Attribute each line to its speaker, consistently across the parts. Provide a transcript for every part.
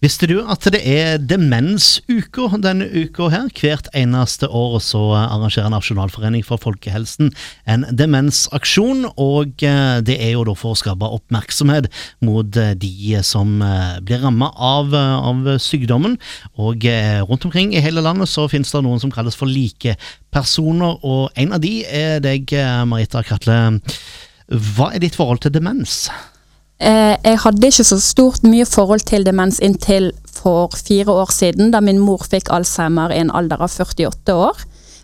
Speaker 1: Visste du at det er demensuka denne uka her? Hvert eneste år så arrangerer Nasjonalforening for folkehelsen en demensaksjon, og eh, det er jo da for å skape oppmerksomhet mot eh, de som eh, blir rammet av, av sykdommen. Og rundt omkring i hele landet så finnes det noen som kalles for likepersoner, og en av de er deg, Marita Kratle. Hva er ditt forhold til demens?
Speaker 2: Eh, jeg hadde ikke så stort mye forhold til demens inntil for fire år siden, da min mor fikk Alzheimer i en alder av 48 år.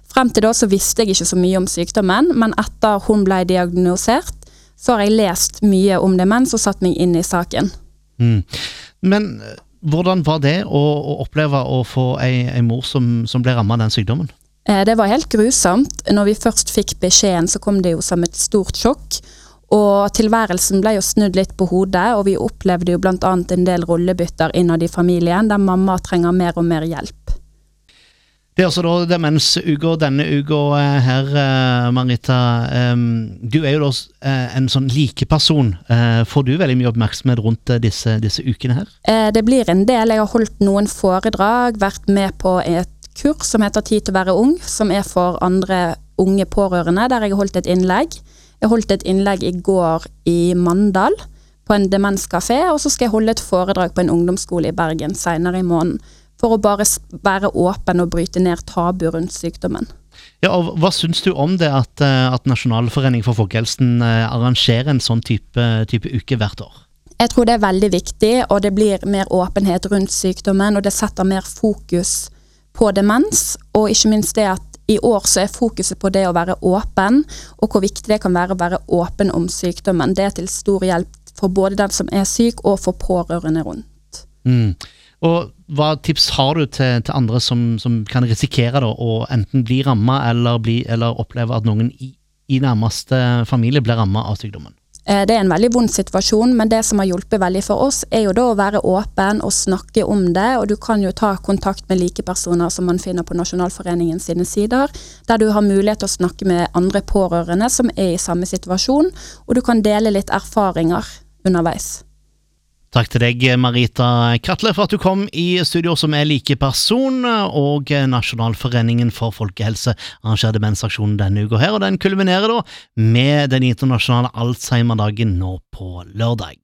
Speaker 2: Frem til da så visste jeg ikke så mye om sykdommen, men etter hun ble diagnosert, så har jeg lest mye om demens og satt meg inn i saken.
Speaker 1: Mm. Men eh, hvordan var det å, å oppleve å få ei, ei mor som, som ble rammet av den sykdommen?
Speaker 2: Eh, det var helt grusomt. Når vi først fikk beskjeden, så kom det jo som et stort sjokk. Og tilværelsen ble jo snudd litt på hodet, og vi opplevde jo bl.a. en del rollebytter innad i familien, der mamma trenger mer og mer hjelp.
Speaker 1: Det er også da demensuka denne uka eh, her, eh, Marita. Du er jo da eh, en sånn likeperson. Får du veldig mye oppmerksomhet rundt disse, disse ukene her?
Speaker 2: Det blir en del. Jeg har holdt noen foredrag, vært med på et kurs som heter Tid til å være ung, som er for andre unge pårørende, der jeg har holdt et innlegg. Jeg holdt et innlegg i går i Mandal, på en demenskafé, og så skal jeg holde et foredrag på en ungdomsskole i Bergen senere i måneden. For å bare være åpen og bryte ned tabu rundt sykdommen.
Speaker 1: Ja, og Hva syns du om det at, eh, at Nasjonalforening for folkehelsen eh, arrangerer en sånn type, type uke hvert år?
Speaker 2: Jeg tror det er veldig viktig, og det blir mer åpenhet rundt sykdommen. Og det setter mer fokus på demens, og ikke minst det at i år så er fokuset på det å være åpen, og hvor viktig det kan være å være åpen om sykdommen. Det er til stor hjelp for både den som er syk, og for pårørende rundt.
Speaker 1: Mm. Og Hva tips har du til, til andre som, som, kan risikere da, å enten bli ramma eller, eller oppleve at noen i, i nærmeste familie blir ramma av sykdommen?
Speaker 2: Eh, det er en veldig vond situasjon, men det som har hjulpet veldig for oss, er jo da å være åpen og snakke om det. Og du kan jo ta kontakt med likepersoner som man finner på Nasjonalforeningen sine sider, der du har mulighet til å snakke med andre pårørende som er i samme situasjon, og du kan dele litt erfaringer underveis.
Speaker 1: Takk til deg, Marita Kratle, for at du kom i studio som er likeperson, og Nasjonalforeningen for folkehelse arrangerer demensaksjonen denne uka her, og den kulminerer da med den internasjonale Alzheimer-dagen nå på lørdag.